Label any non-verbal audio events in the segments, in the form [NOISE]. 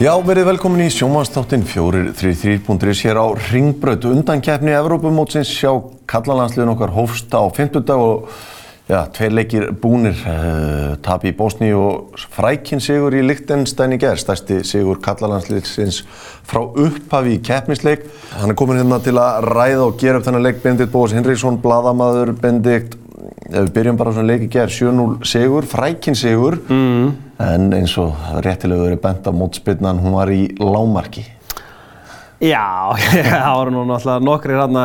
Já, verið velkomin í sjómanstáttin 433.is hér á Ringbraut undankjæfni Evrópumótsins sjá kallalandsliðin okkar hófsta á 50 dag og já, tveir leikir búnir uh, tap í Bosni og frækinn sigur í Lichtenstein í gerð, stærsti sigur kallalandsliðsins frá upphafi í keppnisleik. Hann er komin hérna til að ræða og gera upp þennan leik. Benedikt Bóas Hinriksson, bladamaður Benedikt ef við byrjum bara á svona leiki gerð 7-0 sigur, frækinn sigur mm. en eins og réttilega verið bent á mótspilnan, hún var í lámarki [LAUGHS] Já, það voru nú náttúrulega nokkri hérna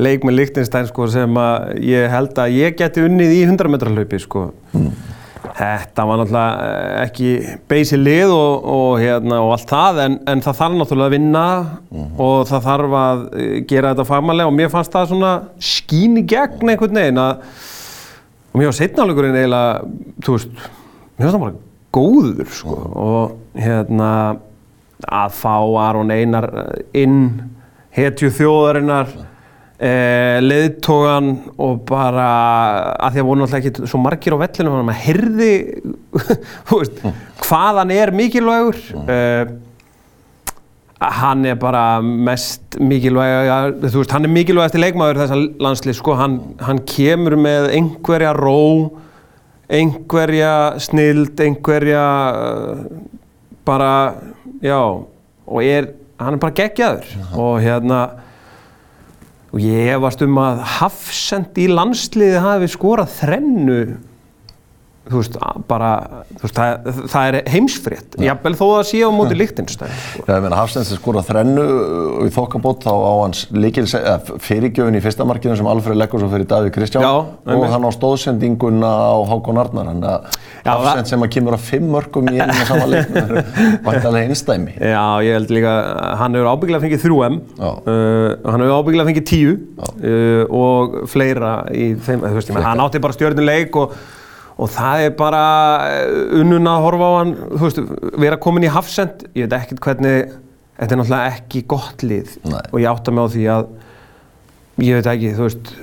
leik með Lichtenstein sko, sem ég held að ég geti unnið í 100 metra hlaupi sko. mm. Þetta var náttúrulega ekki beysi lið og, og, hérna, og allt það en, en það þarf náttúrulega að vinna mm. og það þarf að gera þetta fagmannlega og mér fannst það svona skín í gegn einhvern veginn að og mér var setnáleikurinn eiginlega, þú veist, mér fannst það bara góður sko mm. og hérna að fá Aron Einar inn, hetju þjóðarinnar, eh, leðtogan og bara að því að voru náttúrulega ekki svo margir á vellinu, þannig að maður heyrði, [LAUGHS] þú veist, mm. hvaðan er mikilvægur. Eh, hann er bara mest mikilvæg, þú veist, hann er mikilvægast í leikmaður þessar landslið, sko, hann, hann kemur með einhverja ró, einhverja snild, einhverja uh, bara, já, og er, hann er bara geggjaður -huh. og hérna, og ég hefast um að Hafsend í landsliði hafi skorað þrennu þú veist, bara, þú veist, það, það er heimsfrétt, ja. jafnvel þó að það sé á móti Lichtenstein. Sko. Já, ég meina, Hafsens er skorað þrennu í þokkabót á hans líkil, fyrirgjöfin í fyrsta markinu sem Alfred leggur svo fyrir Davíð Kristján Já, og hann á stóðsendinguna á Hákon Arnar, hann að Hafsens sem að kemur á fimm mörgum í einu sama leikinu, það er alveg einstæmi. Já, ég held líka, hann hefur ábygglega fengið 3M, uh, hann hefur ábygglega fengið 10 uh, og fleira í þeim, þú veist, hann átti bara stjórnuleik og og það er bara eh, unnun að horfa á hann, þú veist, vera komin í hafsend, ég veit ekkert hvernig, þetta er náttúrulega ekki gott lið Nei. og ég átta mig á því að, ég veit ekki, þú veist,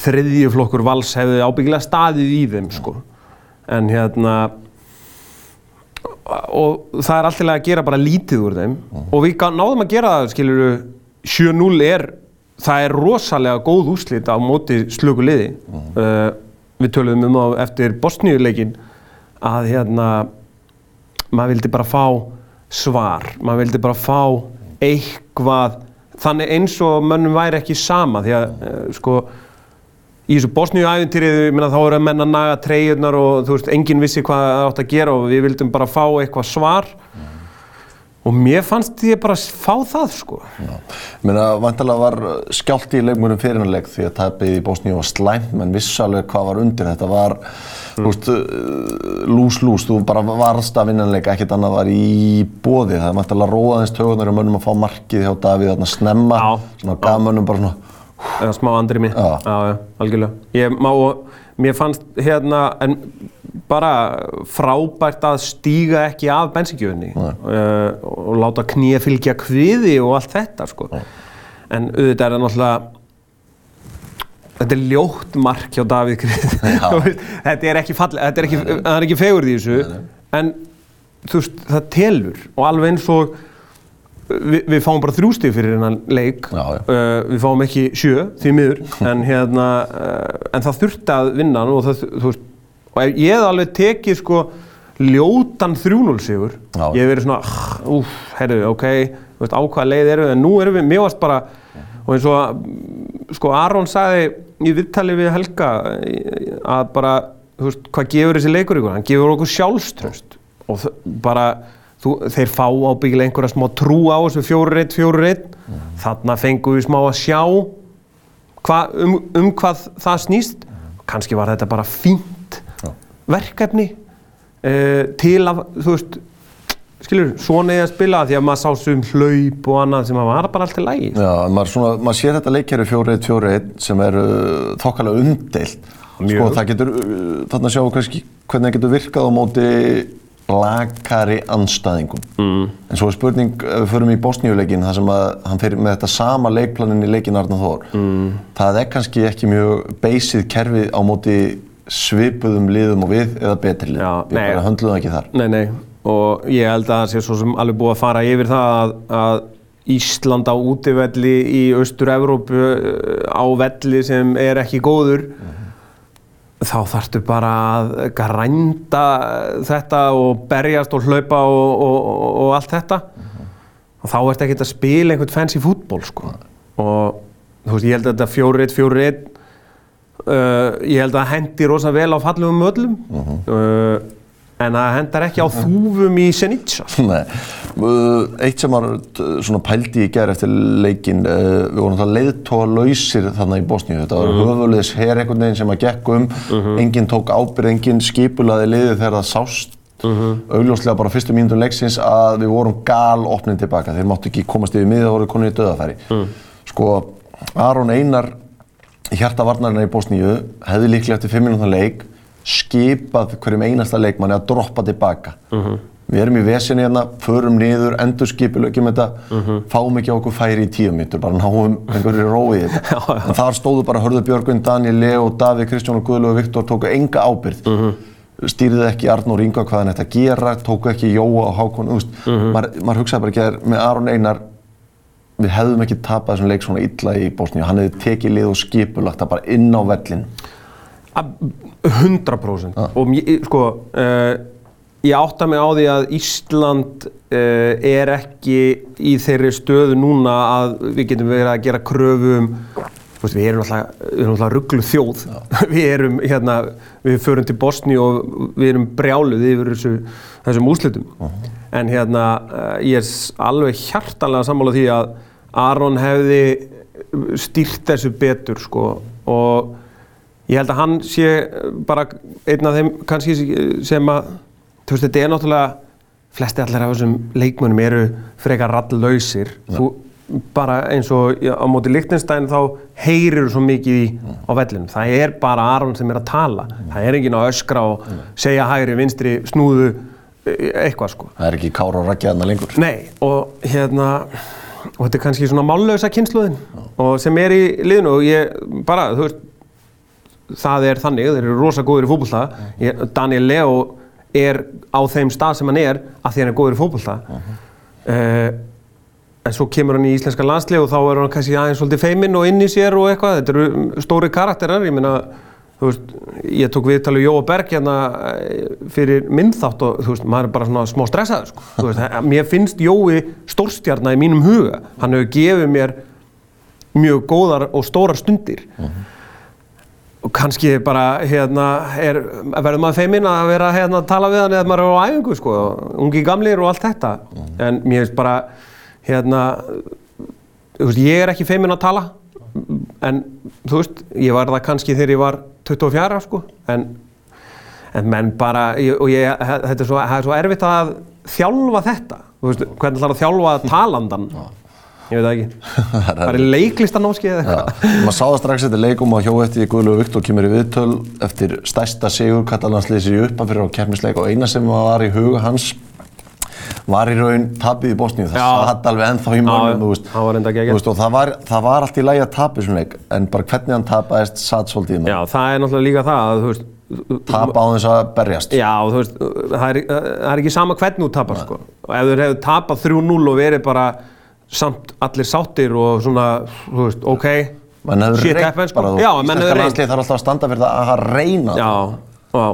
þriðjuflokkur vals hefði ábyggilega staðið í þeim, sko, en hérna, og það er alltaf að gera bara lítið úr þeim uh -huh. og við náðum að gera það, skiljuru, 7-0 er, það er rosalega góð úslit á móti slöku liði, uh -huh. uh, við töluðum um á eftir Bosníuleikin að hérna maður vildi bara fá svar, maður vildi bara fá eitthvað þannig eins og mönnum væri ekki sama því að uh, sko í þessu meina þá eru að menna naga treyjurnar og þú veist, enginn vissi hvað það átt að gera og við vildum bara fá eitthvað svar mm. Og mér fannst ég bara fá það sko. Ég meina vantilega var skjált í leikmjörnum fyrirnuleik því að tapið í Bosníu var slæmt, menn vissalega hvað var undir. Þetta var, mm. veist, lús-lús, þú bara varst að vinnanleika, ekkert annað var í bóði, það er vantilega róðaðins tögunar og mönnum að fá markið hjá Davíð þarna snemma, svona gaf mönnum bara svona eða smá andri mér, já, já, algjörlega. Ég má, mér fannst hérna, en bara frábært að stíga ekki af bensingjöfunni uh, og láta knýja fylgja kviði og allt þetta, sko. Nei. En auðvitað er það náttúrulega, þetta er ljótt mark hjá Davíð Krið. [LAUGHS] þetta er ekki fallið, þetta er ekki, er ekki fegur því þessu, en þú veist, það telur og alveg eins og við, við fáum bara þrjústíð fyrir hennan leik. Já, já. Uh, við fáum ekki sjö því miður. [LAUGHS] En, hérna, uh, en það þurfti að vinna og, það, veist, og ég hef alveg tekið sko ljótan 3-0 sigur ég hef verið svona úf, heyrðu, ok, veist, á hvaða leið eru en nú erum við, mér varst bara og eins og sko Aron sagði í viðtali við Helga að bara, þú veist, hvað gefur þessi leikur ykkur? Hann gefur okkur sjálfströst og bara Þú, þeir fá ábyggilega einhverja smá trú á þessu fjóru reitt, fjóru reitt. Mm. Þannig fengum við smá að sjá hva, um, um hvað það snýst. Mm. Kanski var þetta bara fínt ja. verkefni uh, til að, þú veist, skilur, svona eða spila því að maður sá sem hlaup og annað sem var bara allt í lægi. Já, maður, svona, maður sér þetta reitt, fjóru reitt sem er uh, þokkalega umdeilt. Sko, það getur, uh, þarna sjáum við kannski hvernig það getur virkað á móti lakari anstæðingum. Mm. En svo er spurning, ef við förum í Bosníuleikin, þar sem að hann fyrir með þetta sama leikplanin í leikin Arnáð Þór, mm. það er kannski ekki mjög beysið kerfið á móti svipuðum liðum og við eða betri liðum. Já, Við bara höndluðum ekki þar. Nei, nei, og ég held að það sé svo sem alveg búið að fara yfir það að, að Ísland á útivelli í Austur-Evrópu uh, á velli sem er ekki góður þá þarftu bara að grænda þetta og berjast og hlaupa og, og, og, og allt þetta. Og þá ertu ekkert að spila einhvern fancy fútból sko. og þú veist, ég held að þetta 4-1, 4-1 Uh, ég held að það hendi rosa vel á fallegum möllum uh, en það hendar ekki á þúfum í Senica Nei, uh, eitt sem var uh, svona pældi í gerð eftir leikin, uh, við vorum það leiðtóa lausir þarna í Bosníu, þetta var Mhm. höfulegis her einhvern veginn sem að gekk um, enginn tók ábyrð, enginn skipulaði liðið þegar það sást, Mhm. augljóslega bara fyrstu mínútur leiksins að við vorum gal opnin tilbaka, þeir máttu ekki komast yfir miða og voru konið í döðafæri. Mm. Sko, Aron Einar, hjartavarnarinn í Bosníu, hefði líklega eftir fimm mínútur leik skipað hverjum einasta leikmanni að droppa tilbaka. Við erum í vesinni hérna, förum niður, endur skipulögjum þetta, fáum ekki á okkur færi í tíu mítur, bara náum einhverju róið í þetta. [LAUGHS] En þar stóðu bara Hörður Björgvin, Daniel Leo, Davíð, Kristján og Guðlu og Viktor tóku enga ábyrgð. Stýrði ekki Arnór Inga hvað hann ætti að gera, tóku ekki Jóa og Hákon, þú veist, maður, maður hugsaði bara ekki að með Aron Einar, við hefðum ekki tapað þessum leik svona illa í Bosníu, hann hefði tekið lið og skipulagt það bara inn á vellin. Ab- 100% og mér, sko uh, ég átta mig á því að Ísland uh, er ekki í þeirri stöðu núna að við getum verið að gera kröfu um veist, við erum alltaf, rugglu þjóð. [LAUGHS] Við erum hérna við förum til Bosni og við erum brjáluð yfir þessu, þessum úrslitum. En hérna uh, ég er alveg hjartanlega sammála því að Aron hefði stýrt þessu betur sko og ég held að hann sé bara einn af þeim kannski sem að þú veist þetta er náttúrulega flesti allir af þessum leikmönnum eru frekar ralllausir. Þú bara eins og á móti Lichtenstein þá heyrir svo mikið í á vellinu það er bara Aron sem er að tala. Það er enginn að öskra og segja hægri, vinstri, snúðu e- eitthvað sko. Það er ekki Kára og Rækja þarna lengur. Nei, og hérna og þetta er kannski svona mállösa kynsluðin og sem er í liðinu og ég bara, þú veist það er þannig, þeir eru rosa góður í fótbolta. Ég- Daniel Leo er á þeim stað sem hann er af því hann er góður í fótbolta. Uh en svo kemur hann í íslenska landslið og þá er hann kannski aðeins svolítið feiminn og inn í sér og eitthvað, þetta eru stóri karakterar. Ég meina, þú veist ég tók viðtalið Jóa Berg hérna eh, fyrir minnþátt og þú veist maður er bara svona smá stressaður sko, þú veist, eh, mér finnst Jói stórstjarnar í mínum huga. Hann hefur gefið mér mjög góðar og stórar stundir og kannski bara hérna er, verður maður feiminn að vera hérna að tala við hann eða maður er á æfingu sko, ungi gamlir og allt þetta. En mér finnst bara hérna þú veist, ég er ekki feiminn að tala. En þú veist, ég var það kannski þegar ég var 24 sko, en en menn bara, og ég, þetta er svo, er svo erfitt að þjálfa þetta, þú veist, hvernig ætlar að þjálfa talandan, ég veit það ekki [LAUGHS] bara í leiklistanámski eða eitthvað Já, maður sá það strax eftir leikum og hjó eftir Guðlegu Viktor kemur í viðtöl eftir stærsta sigur katalanslýsi upp að fyrir á keppnisleik og eina sem var í huga hans var í raun tapið í Bosníu, það Já. satt alveg ennþá í Já, mönnum, þú veist. það var enda veist, og það var, það var allt í lagi að tapa þessum leik, en bara hvernig hann tapaðist satt svolítið í Já, mönnum. það er náttúrulega líka það að, þú veist, Tapa á þess að berjast. Já, þú veist, það er, það er ekki sama hvernig þú tapar, sko. Ef þú hefur tapað 3-0 og verið bara samt allir sáttir og svona, þú veist, ok, shit happens, sko. Já, menn hefur reynt. landslið þarf alltaf að standa fyrir það að reyna. Já, já,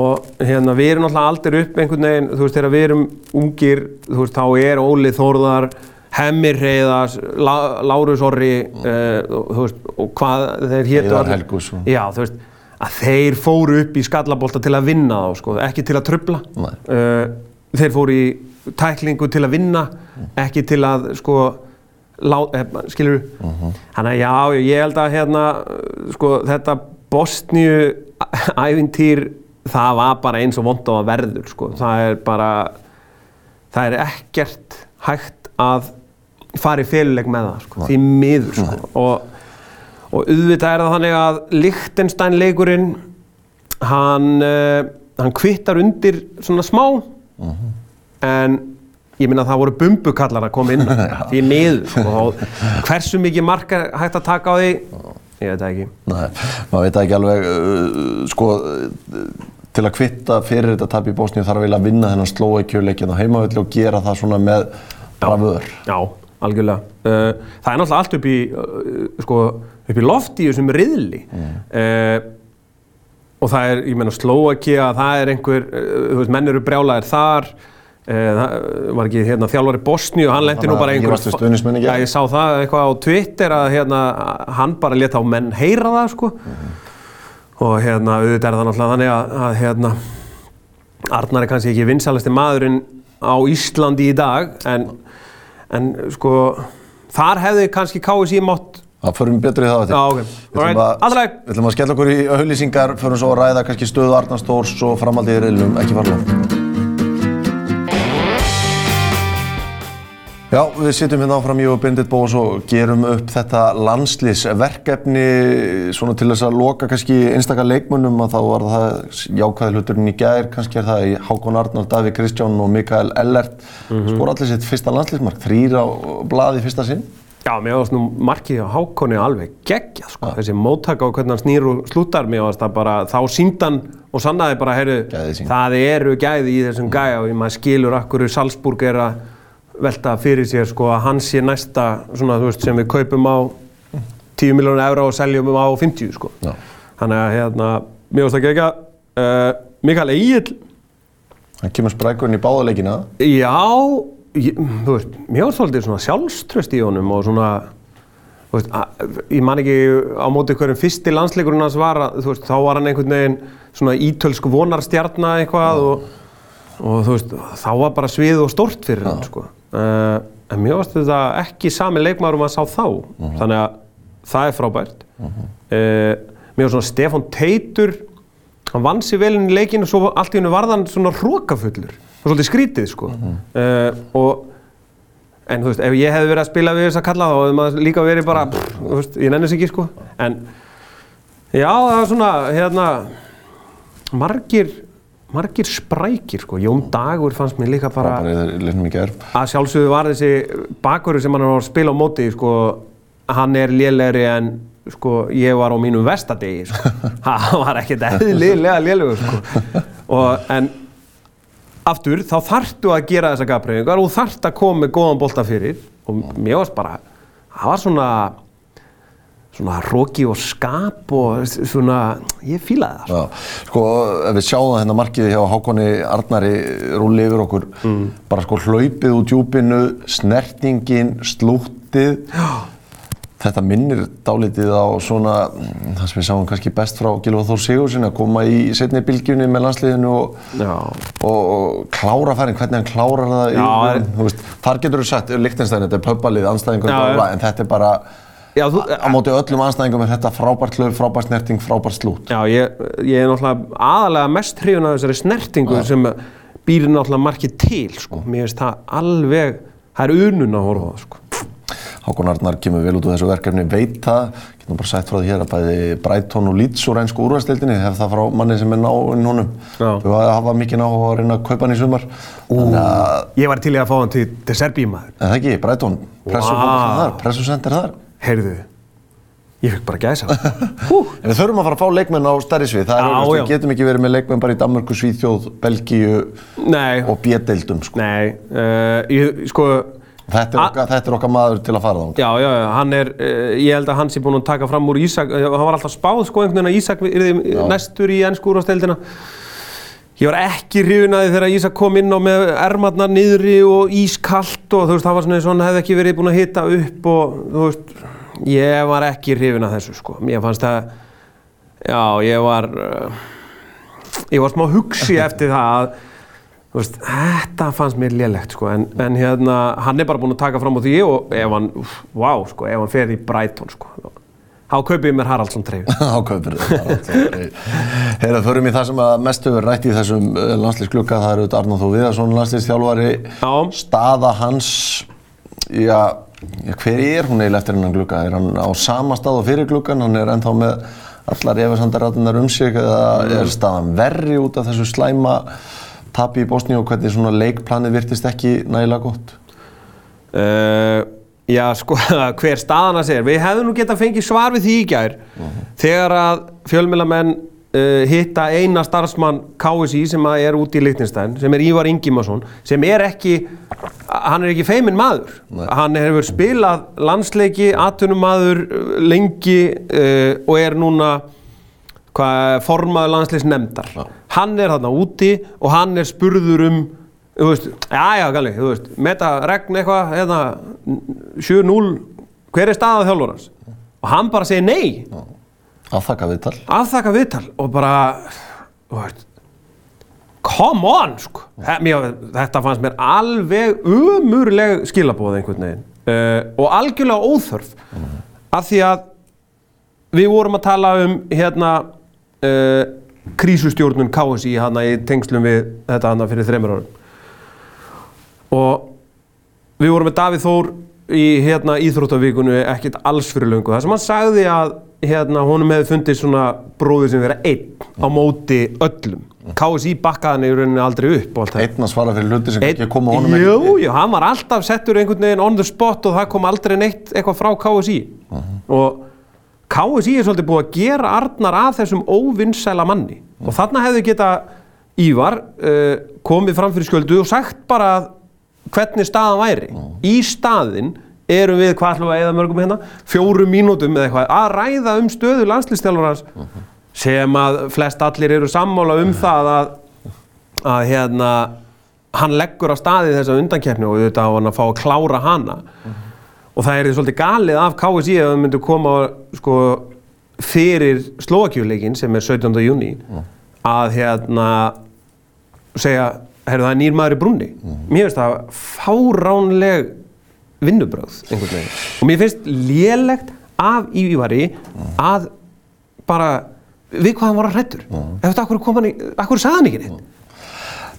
og hérna við erum náttúrulega aldrei upp einhvern veginn, þú veist, þegar við erum ungir, þú veist, þá er Óli Þórðar, Hemmi Reyðars, La, Lárus Orri, uh, þú veist, og hvað þeir hétu Heiðar Helguson. Já, þú veist, að þeir fóru upp í skallabólta til að vinna þá, sko, ekki til að trubla. Uh, þeir fóru í tæklingu til að vinna, ekki til að, sko, lá, eh, skilur Þannig að já, ég held að hérna, sko, þetta Bosníu ævintýr, það var bara eins og vond á að verður, sko. Það er bara, það er ekkert hægt að fara í féluleik með það, sko, því miður, sko. Og, og auðvitað er það þannig að Lichtenstein leikurinn, hann, uh, hann kvittar undir svona smá, en ég minna að það voru bumbukallar að koma inn [LAUGHS] því miður, sko. Og hversu mikið mark er hægt að taka á því, ég veit ekki. Nei, maður veit ekki alveg, uh, sko, uh, til að kvitta fyrir þetta tap í Bosníu þarf eiginlega að vinna þennan slóeikjuleikin á heimavelli og gera það svona með bravör. Já, algjörlega. Uh, það er náttúrulega allt upp í, uh, sko, upp í loft í þessum riðli. Uh, og það er, ég meina, Slovakia, það er einhver, uh, þú veist, menn eru brjálæðir þar. Uh, það var ekki hérna þjálfari Bosníu og hann lendi nú bara einhver... rífast við stuðningsmenn í gær. Já, ég sá það eitthvað á Twitter að hérna, hann bara leta á menn heyra það, sko. Og hérna, auðvitað er það náttúrulega þannig að, að hérna, Arnar er kannski ekki vinsalasti maðurinn á Íslandi í dag en, en sko þar hefði kannski KSI mátt Það förum við betur í það. Já, ok. Við ætlum að- skella okkur í auðlýsingar, förum svo að ræða kannski stöðu Arnars Þórs og framaldið í reilum, ekki fara Já, við sitjum hérna áfram ég og Bindit Bós og gerum upp þetta landslýsverkefni svona til þess að loka kannski einstakar leikmönnum að þá var það jákvæði hluturinn í gær, kannski er það í Hákon Arnar, Davík Kristján og Mikael Ellert Mhm. skor allir sitt fyrsta landslýsmark, þrýr á blaði fyrsta sinn. Já, mér varst nú markið á Hákonni alveg geggjað sko. Þessi móttaka og hvernig hann snýr og slútar mér varst það bara, þá síndan og sannaði bara, heyrðu, Gæði það eru gæði í þessum gæja og maður skilur akkur Salzburg er að velta fyrir sér sko að hann sé næsta svona, þú veist, sem við kaupum á 10 miljónu euro og seljum á 50 sko. Já. Þannig að hérna, mér varst það geggjað. Uh, Mikael Egil, Hann kemur sprækurinn í báðaleikina. Já, ég, þú veist, mér var svolítið svona sjálfströst í honum og svona, þú veist, að, ég man ekki á móti hverjum fyrsti landsleikurinn hans var, að, þú veist, þá var hann einhvern veginn svona ítölsk vonarstjarna eitthvað og, og þú veist, þá var bara svið og stort fyrir hann, sko. Uh, en mér varst þetta ekki sami leikmaður um að sá þá, þannig að það er frábært. Uh, mér var svona Stefán Teitur, hann vann sér vel inn í leikinu og svo allt í hennu varð hann svona hrókafullur. Það var svolítið skrítið, sko. uh, og, en þú veist, ef ég hefði verið að spila við þess að kalla þá hefði maður líka verið bara, pff, þú veist, ég nenni þess ekki, sko. En, já, það var svona, hérna, margir, margir sprækir, sko. Jón Dagur fannst mér líka bara, að sjálfsögðu var þessi bakurur sem hann var að spila á móti, sko, hann er lélegri en sko, ég var á mínum vestadegi, sko. [LAUGHS] hann var ekkert eðlilega lélegur, sko. Og, en aftur, þá þarftu að gera þessa gafbreyfingar og þarft að koma með góðan bolta fyrir og mér varst bara, það var svona svona hróki og skap og svona, ég fílaði það. Já, sko, ef við sjáum það hérna markið hjá Hákonni Arnari rúli yfir okkur, bara sko hlaupið úr djúpinu, snertingin, slúttið, þetta minnir dálítið á svona, mm, það sem við sáum kannski best frá Gilvar Þór Sigurðsson að koma í setni bylgjunni með landsliðinu og, Já. og, og klára færin, hvernig hann klárar það, Já, í, er- veist, þar getur þú sagt, Lichtenstein, þetta er Já, bla, já. en þetta er bara, Já, þú, á móti öllum anstæðingum er þetta frábært hlaup, frábært snerting, frábært slút. Já, ég, ég er náttúrulega aðalega mest hrifun af þessari snertingu sem býr náttúrulega markið til, sko. Mér finnst það alveg, það er unun að horfa á það, sko. Hákon Arnar kemur vel út úr þessu verkefni, veit það, getum bara sagt frá því hér að bæði Brighton og Leeds úr einsku úrvæðstildinni, hef það frá manni sem er náinn honum. Já. Þau hafa mikið náhuga að reyna að kaupa hann í sumar. Þannig að, Ég var til í að fá hann til, til Serbímaður. en það ekki, Brighton, pressu Vá. þar, pressusenter þar. Heyrðu, ég fikk bara gæsa. [LAUGHS] En við þurfum að fara að fá leikmenn á stærri svið, það er já. við getum ekki verið með leikmenn bara í Danmörku, Svíþjóð, Belgíu nei, og B-deildum, sko. nei, uh, ég, sko, Þetta er, okkar, þetta er okkar maður til að fara þá. já, já, já, hann er, uh, ég held að hann sé búinn að taka fram úr Ísak, uh, hann var alltaf spáð, sko, einhvern veginn að Ísak yrði næstur í ennsku úrvasteldina. Ég var ekki hrifunaði þegar Ísak kom inn á með ermarnar niðri og ískallt og þú veist, það var svona eins og hann hefði ekki verið búinn að hita upp og þú veist, ég var ekki hrifin af þessu, sko. Mér fannst það, já, ég var, uh, ég var smá hugsi [LAUGHS] eftir það að, þú veist, þetta fannst mér lélegt, sko, en, en hérna, hann er bara búinn að taka fram á því og ef hann, vá, sko, ef hann fer í Brighton, sko, þá kaupið ég mér Haraldsson treyfi. [LAUGHS] Ákveður Heyrðu, förum í það sem að mest hefur rætt í þessum landslýsklukka, það eru Arnóð Þó Viðarsson, landslýsþjálfari, Já. staða hans, já, hver er hún eiginlega eftir hennan glukka? Er hann á sama stað og fyrir glukkan, hann er ennþá með allar efasandarætunar um sig eða er staðan verri út af þessu slæma tapi í Bosníu og hvernig svona leikplanið virtist ekki nægilega gott? Uh, Já, sko, [LAUGHS] hver staðan að segja. Við hefðum nú getað fengið svar við því í gær þegar að fjölmjölamenn uh, hitta eina starfsmann KSI sem er úti í Lichtenstein, sem er Ívar Ingimarsson, sem er ekki, hann er ekki feiminn maður. Nei. Hann hefur spilað landsleiki, atvinnumadur lengi uh, og er núna hvað, formaður landsleis nefndar. Já. Hann er þarna úti og hann er spurður um þú veist, já, já, galli, þú veist, meta regn eitthvað, hérna, 7-0, hver er staðað þjálfurans? Og hann bara segir nei, Afþakka viðtal. afþakka viðtal og bara, veist, come on, sko. Mér, þetta fannst mér alveg umurleg skilabóð einhvern veginn uh, og algjörlega óþörf af því að við vorum að tala um hérna uh, krísustjórnun KSI hana í tengslum við þetta hana fyrir þreymur árum og við vorum með Davíð Þór í hérna íþróttavíkunu ekkert alls fyrir löngu þar sem hann sagði að hérna honum hefði fundið svona bróðið sem vera einn á móti öllum. KSI bakkaði hann í rauninni aldrei upp og allt það. Einn að svara fyrir hluti sem ekki koma honum Jú, ekki. jú, hann var alltaf settur einhvern veginn on the spot og það kom aldrei neitt eitthvað frá KSI og KSI er svolítið búið að gera Arnar að þessum óvinnsæla manni. Og þarna hefði geta Ívar uh, komið fram fyrir skjöldu og sagt bara hvernig staðan væri. Í staðinn erum við hvað að eða mörgum hérna? Fjórum mínútum eða eitthvað. Að ræða um stöðu landslistjálfarans sem að flest allir eru sammála um það að að hérna hann leggur á staði þessa undankeppni og auðvitað á hann að fá að klára hana. Og það er því svolítið galið af KSI ef það myndi koma sko, fyrir Slovakjuleikin sem er 17. júni að hérna segja, heyrðu það er nýr maður í brúnni. Mér finnst það fáránleg vinnubröð einhvern veginn. Og mér finnst lélegt af Ívari að bara við hvað hann var að hrættur ef þetta akkur kom hann í, akkur sagði hann ekki neitt?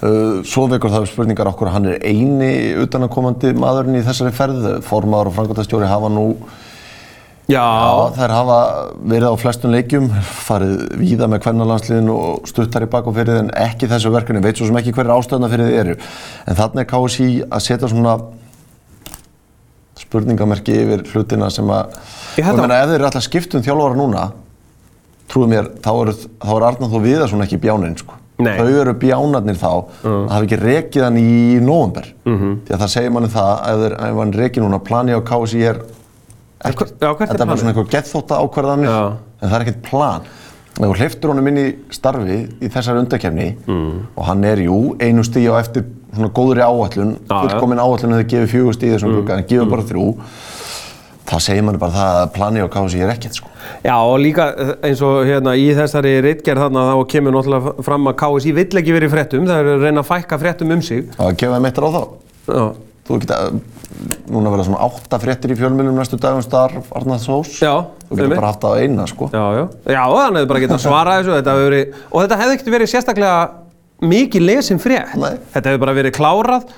Uh, Svo vekur það spurningar okkur hann er eini utanakomandi maðurinn í þessari ferð. Formaður og frangotastjóri hafa nú, Já, já, þær hafa verið á flestum leikjum, farið víða með kvennalansliðinu og stuttar í bak og fyrir en ekki þessu verkefni, veit svo sem ekki hverju ástöðna fyrir þið eru. En þannig er KSI að setja svona spurningamerki yfir hlutina sem að, Ég og meina ef þeir eru alltaf skipt um þjálfara núna, trúið mér, þá er, þá er Arnar þó Viðarsson ekki bjáninn, sko. Nei. Þau eru bjánarnir þá að hafa ekki rekið hann í nóvember. -hmm. Því að það segir manni það, ef, þeir, ef hann rekið núna, plani á KSI er ekkert. Er Þetta er bara svona eitthvað gethóta ákvarðanir, Já. en það er ekkert plan. Ef þú hleyftur honum inn í starfi í þessari undakefni Mm. og hann er, jú, einu stíð á eftir svona góðri áallun, Já, já. fullkomin áallun hefur gefið fjögur stíð í þessum Mm. glugga, en gefur bara þrjú, það segir manni bara það að plani á KSI er ekkert, sko. Já og líka eh, eins og hérna í þessari rittgerð þarna þá kemur náttúrulega fram að KSI vill ekki verið fréttum, það er að reyna að fækka fréttum um sig. Það gefa þeim eittir á þá. Já, Þú geta, núna verða svona átta fréttir í fjölmjölum næstu dagum starf Arnalds Hós. Já, Þú einmitt. bara haft það á eina, sko. já, já. Já, hann hefði bara getað [LAUGHS] svarað þessu þetta verið, og þetta hefði ekkert verið sérstaklega mikið lesin frétt. Nei. Þetta hefði bara verið klárað.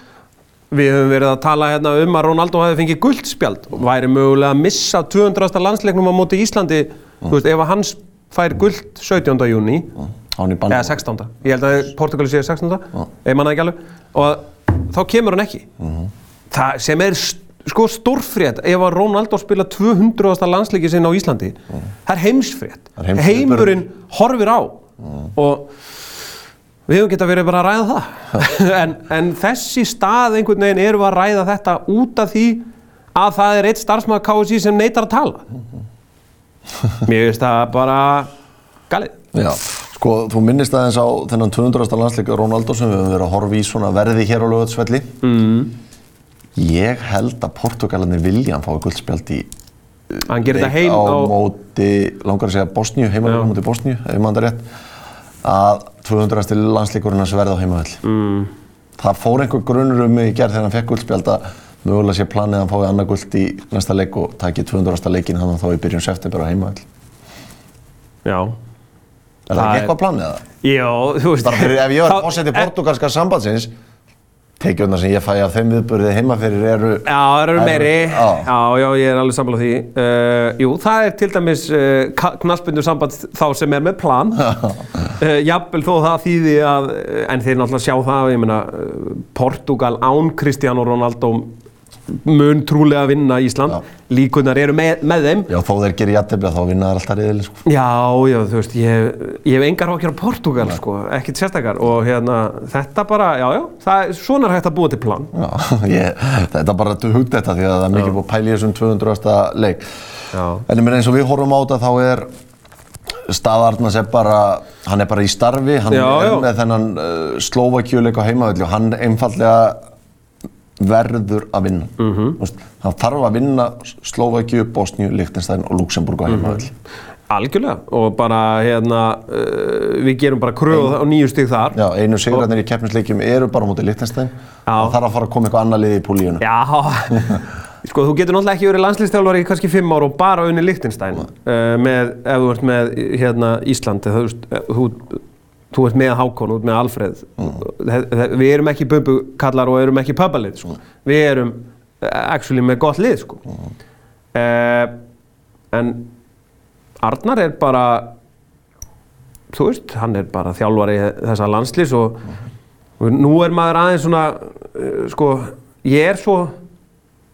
Við höfum verið að tala hérna um að Ronaldo hefði fengið guldspjald og væri mögulega að missa 200. landsleiknum á móti Íslandi, þú veist, ef að hans fær guld 17. júni, bann. eða 16. Ég held að Portugali séu 16. Ég manna ekki alveg. Og þá kemur hann ekki. Það sem er sko stórfrétt ef að Ronaldo spila 200. landsleiki sinn á Íslandi. Það er heimsfrétt. Heimsfrétt. Heimurinn horfir á. Og við hefum geta verið bara að ræða það. [LAUGHS] en, en þessi stað einhvern veginn við að ræða þetta út af því að það er eitt starfsmaður KSI sem neytar að tala. [LAUGHS] Mér finnst það bara galið. Já, sko, þú minnist aðeins á þennan 200. landsleika Ronaldo sem við höfum verið að horfa í svona verði hér á lögatsvelli. Mm. Ég held að Portugalarnir vilja hann fái guldspjald í Hann gerir þetta leik á móti, langar að segja Bosníu, heimalega á móti Bosníu, ef maður það rétt, að 200. landsleikurinn hans verði á heimavell. Mm. Það fór einhver grunur um mig í gerð þegar hann fekk guldspjald að mögulega sé planið að hann fái annað guld í næsta leik og taki 200. leikin hann þá í byrjun september á heimavell. Já. Er það, ekki er- eitthvað planið það? Já, þú veist... Bara fyrir ef ég Þá- fórseti en- portugalska sambandsins tekjurnar sem ég fæ af þeim viðbörði heima fyrir eru Já, það eru meiri. Já. Já, já, ég er alveg sammála því. Uh, jú, það er til dæmis uh, knaspindu samband þá sem er með plan. uh, jafnvel þó það þýði að, en þeir náttúrulega sjá það, ég meina, Portugal án Cristiano Ronaldo mun trúlega vinna Ísland líkunar eru með, með þeim Já, þó þeir gerir jættefli þá vinna þær alltaf reyðileg sko. Já, já, þú veist, ég, ég hef engar ákjör á Portugal, sko, ekkert sérstakar og hérna, þetta bara, já, já, það er svona hægt að búa til plan. Já, [LAUGHS] ég, þetta bara að hugta þetta því að það er mikið búið að pæla í þessum 200. leik. Já. En eins og við horfum á þetta þá er staðarnas er bara, hann er bara í starfi, hann Já, er já. með þennan uh, slóvakjuleik á heimavelli og hann einfallega verður að vinna. Mhm. Mm -hmm. Hann þarf að vinna Slóvakju, Bosníu, Liechtenstein og Luxemburg á heimavelli. Algjörlega, og bara, hérna, uh, við gerum bara kröðu á nýju stig þar. Já, einu sigurarnir í keppnisleikjum eru bara Liechtenstein Já. og þarf að fara að koma eitthvað annað lið í púlíuna. Já, [LAUGHS] sko, þú getur náttúrulega ekki verið landslýstjálfari í kannski fimm ár og bara unni Liechtenstein uh, með, ef þú ert með, hérna, Íslandi, þú veist, eh, þú, þú ert með Hákon, þú ert með Alfreð. Mm. Við erum ekki bumbukallar og erum ekki pöbalið, sko. Við erum eh, actually með gott lið, sko. Uh, en Arnar er bara, þú veist, hann er bara þjálfari þessa landslýs og, og nú er maður aðeins svona, uh, sko, ég er svo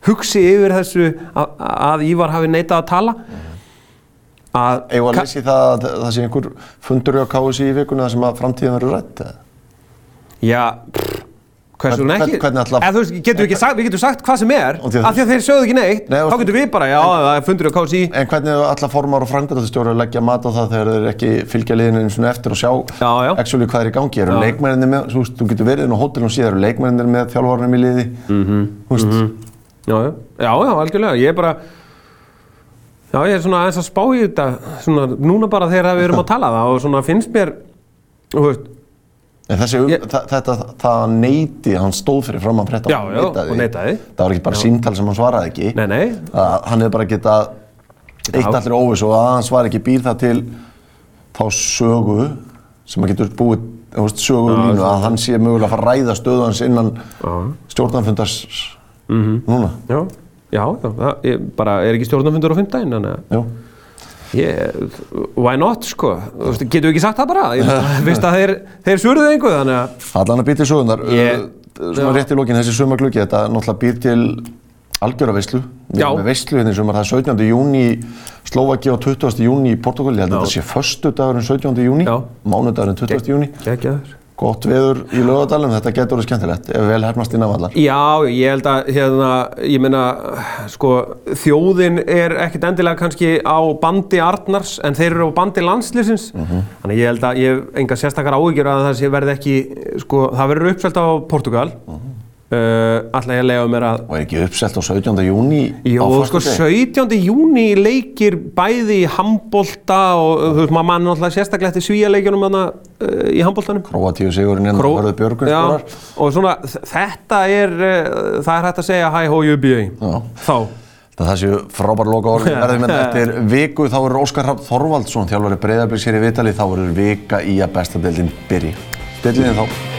hugsi yfir þessu að, að Ívar hafi neitað að tala að Eða að leysi það að það sé einhver fundur á KSI í vikuna þar sem að framtíðin verður rætt? Já, pff, hversu hún ekki? hvern- Eða, þú veist, getum við, ekki sagt, við getum sagt hvað sem er, af því að þeir sögðu ekki neitt, Nei, þá getum við bara, já, það er fundur á KSI. En hvernig alla formar og frangrættastjóri að leggja mat á það þegar þeir ekki fylgja liðinu eins og eftir og sjá Já, já. actually hvað er í gangi? Eru Já. leikmenninni með, þú veist, þú getur verið inn á hótelum síðan eru leikmenninni með þjálfarnum í liði? -hmm. Þú veist, já, já, já, algjörlega, ég er bara, já, ég er svona aðeins að spá í þetta, svona, núna bara þegar við erum að tala það og svona finnst mér, þú veist, en þessi, um, Ég- þa þetta, það neyti, hann stóð fyrir fram að frétta Já, já, og neitaði. Það var ekki bara síntal sem hann svaraði ekki. nei, nei, að hann hefði bara getað eitt Já. allir óviss og að hann svar ekki býr það til þá sögu sem að getur búið þú veist, sögu Já, línu að hann sé mögulega að fara að ræða stöðu hans innan já, stjórnarfundars Mhm. núna. já, já, já, það ég, bara er ekki stjórnarfundur á fimmdægin, þannig að, ég, why not, sko, getum við ekki sagt það bara, ég [LAUGHS] veist að þeir, þeir svöruðu einhver, þannig að, Allan að býr til sögunar. Ég- Uh, svona rétt í lokin þessi sumargluggi, þetta náttúrulega býr til algjöra veislu. Við erum með veislu hérna í sumar, það er 17. júni í Slovaki og 20. júni í Portugal. Ég held að þetta sé förstu dagurinn 17. júni, mánudagurinn 20. júni. Gott veður í lögadalum, þetta getur orðið skemmtilegt ef vel hefnast innan vallar. Já, ég held að hérna, ég meina, sko, þjóðin er ekkert endilega kannski á bandi Arnars en þeir eru á bandi landslýsins þannig ég held að ég hef enga sérstakar áhyggjur að það verði ekki, sko, það verður uppselt á Portugal uh, Ætla ég að lega mér að Og er ekki uppselt á 17. júni Jó, á sko, föstudegi? 17. júni leikir bæði í handbolta og þú veist, maður mann náttúrulega sérstaklega eftir svíjaleikjunum þarna uh, í handboltanum Króatíu sigurinn en Kró- Hörður Björgun Já, skorar. og svona, þetta er, uh, það er hægt að segja hi ho you be Já. þá. Það séu frábær loka orðin [LAUGHS] verðum en eftir viku þá verður Óskar Rapp Þorvaldsson þjálfari breyðarbyrg sér í vitali þá verður vika í að besta deildin byrji. Deildin þá.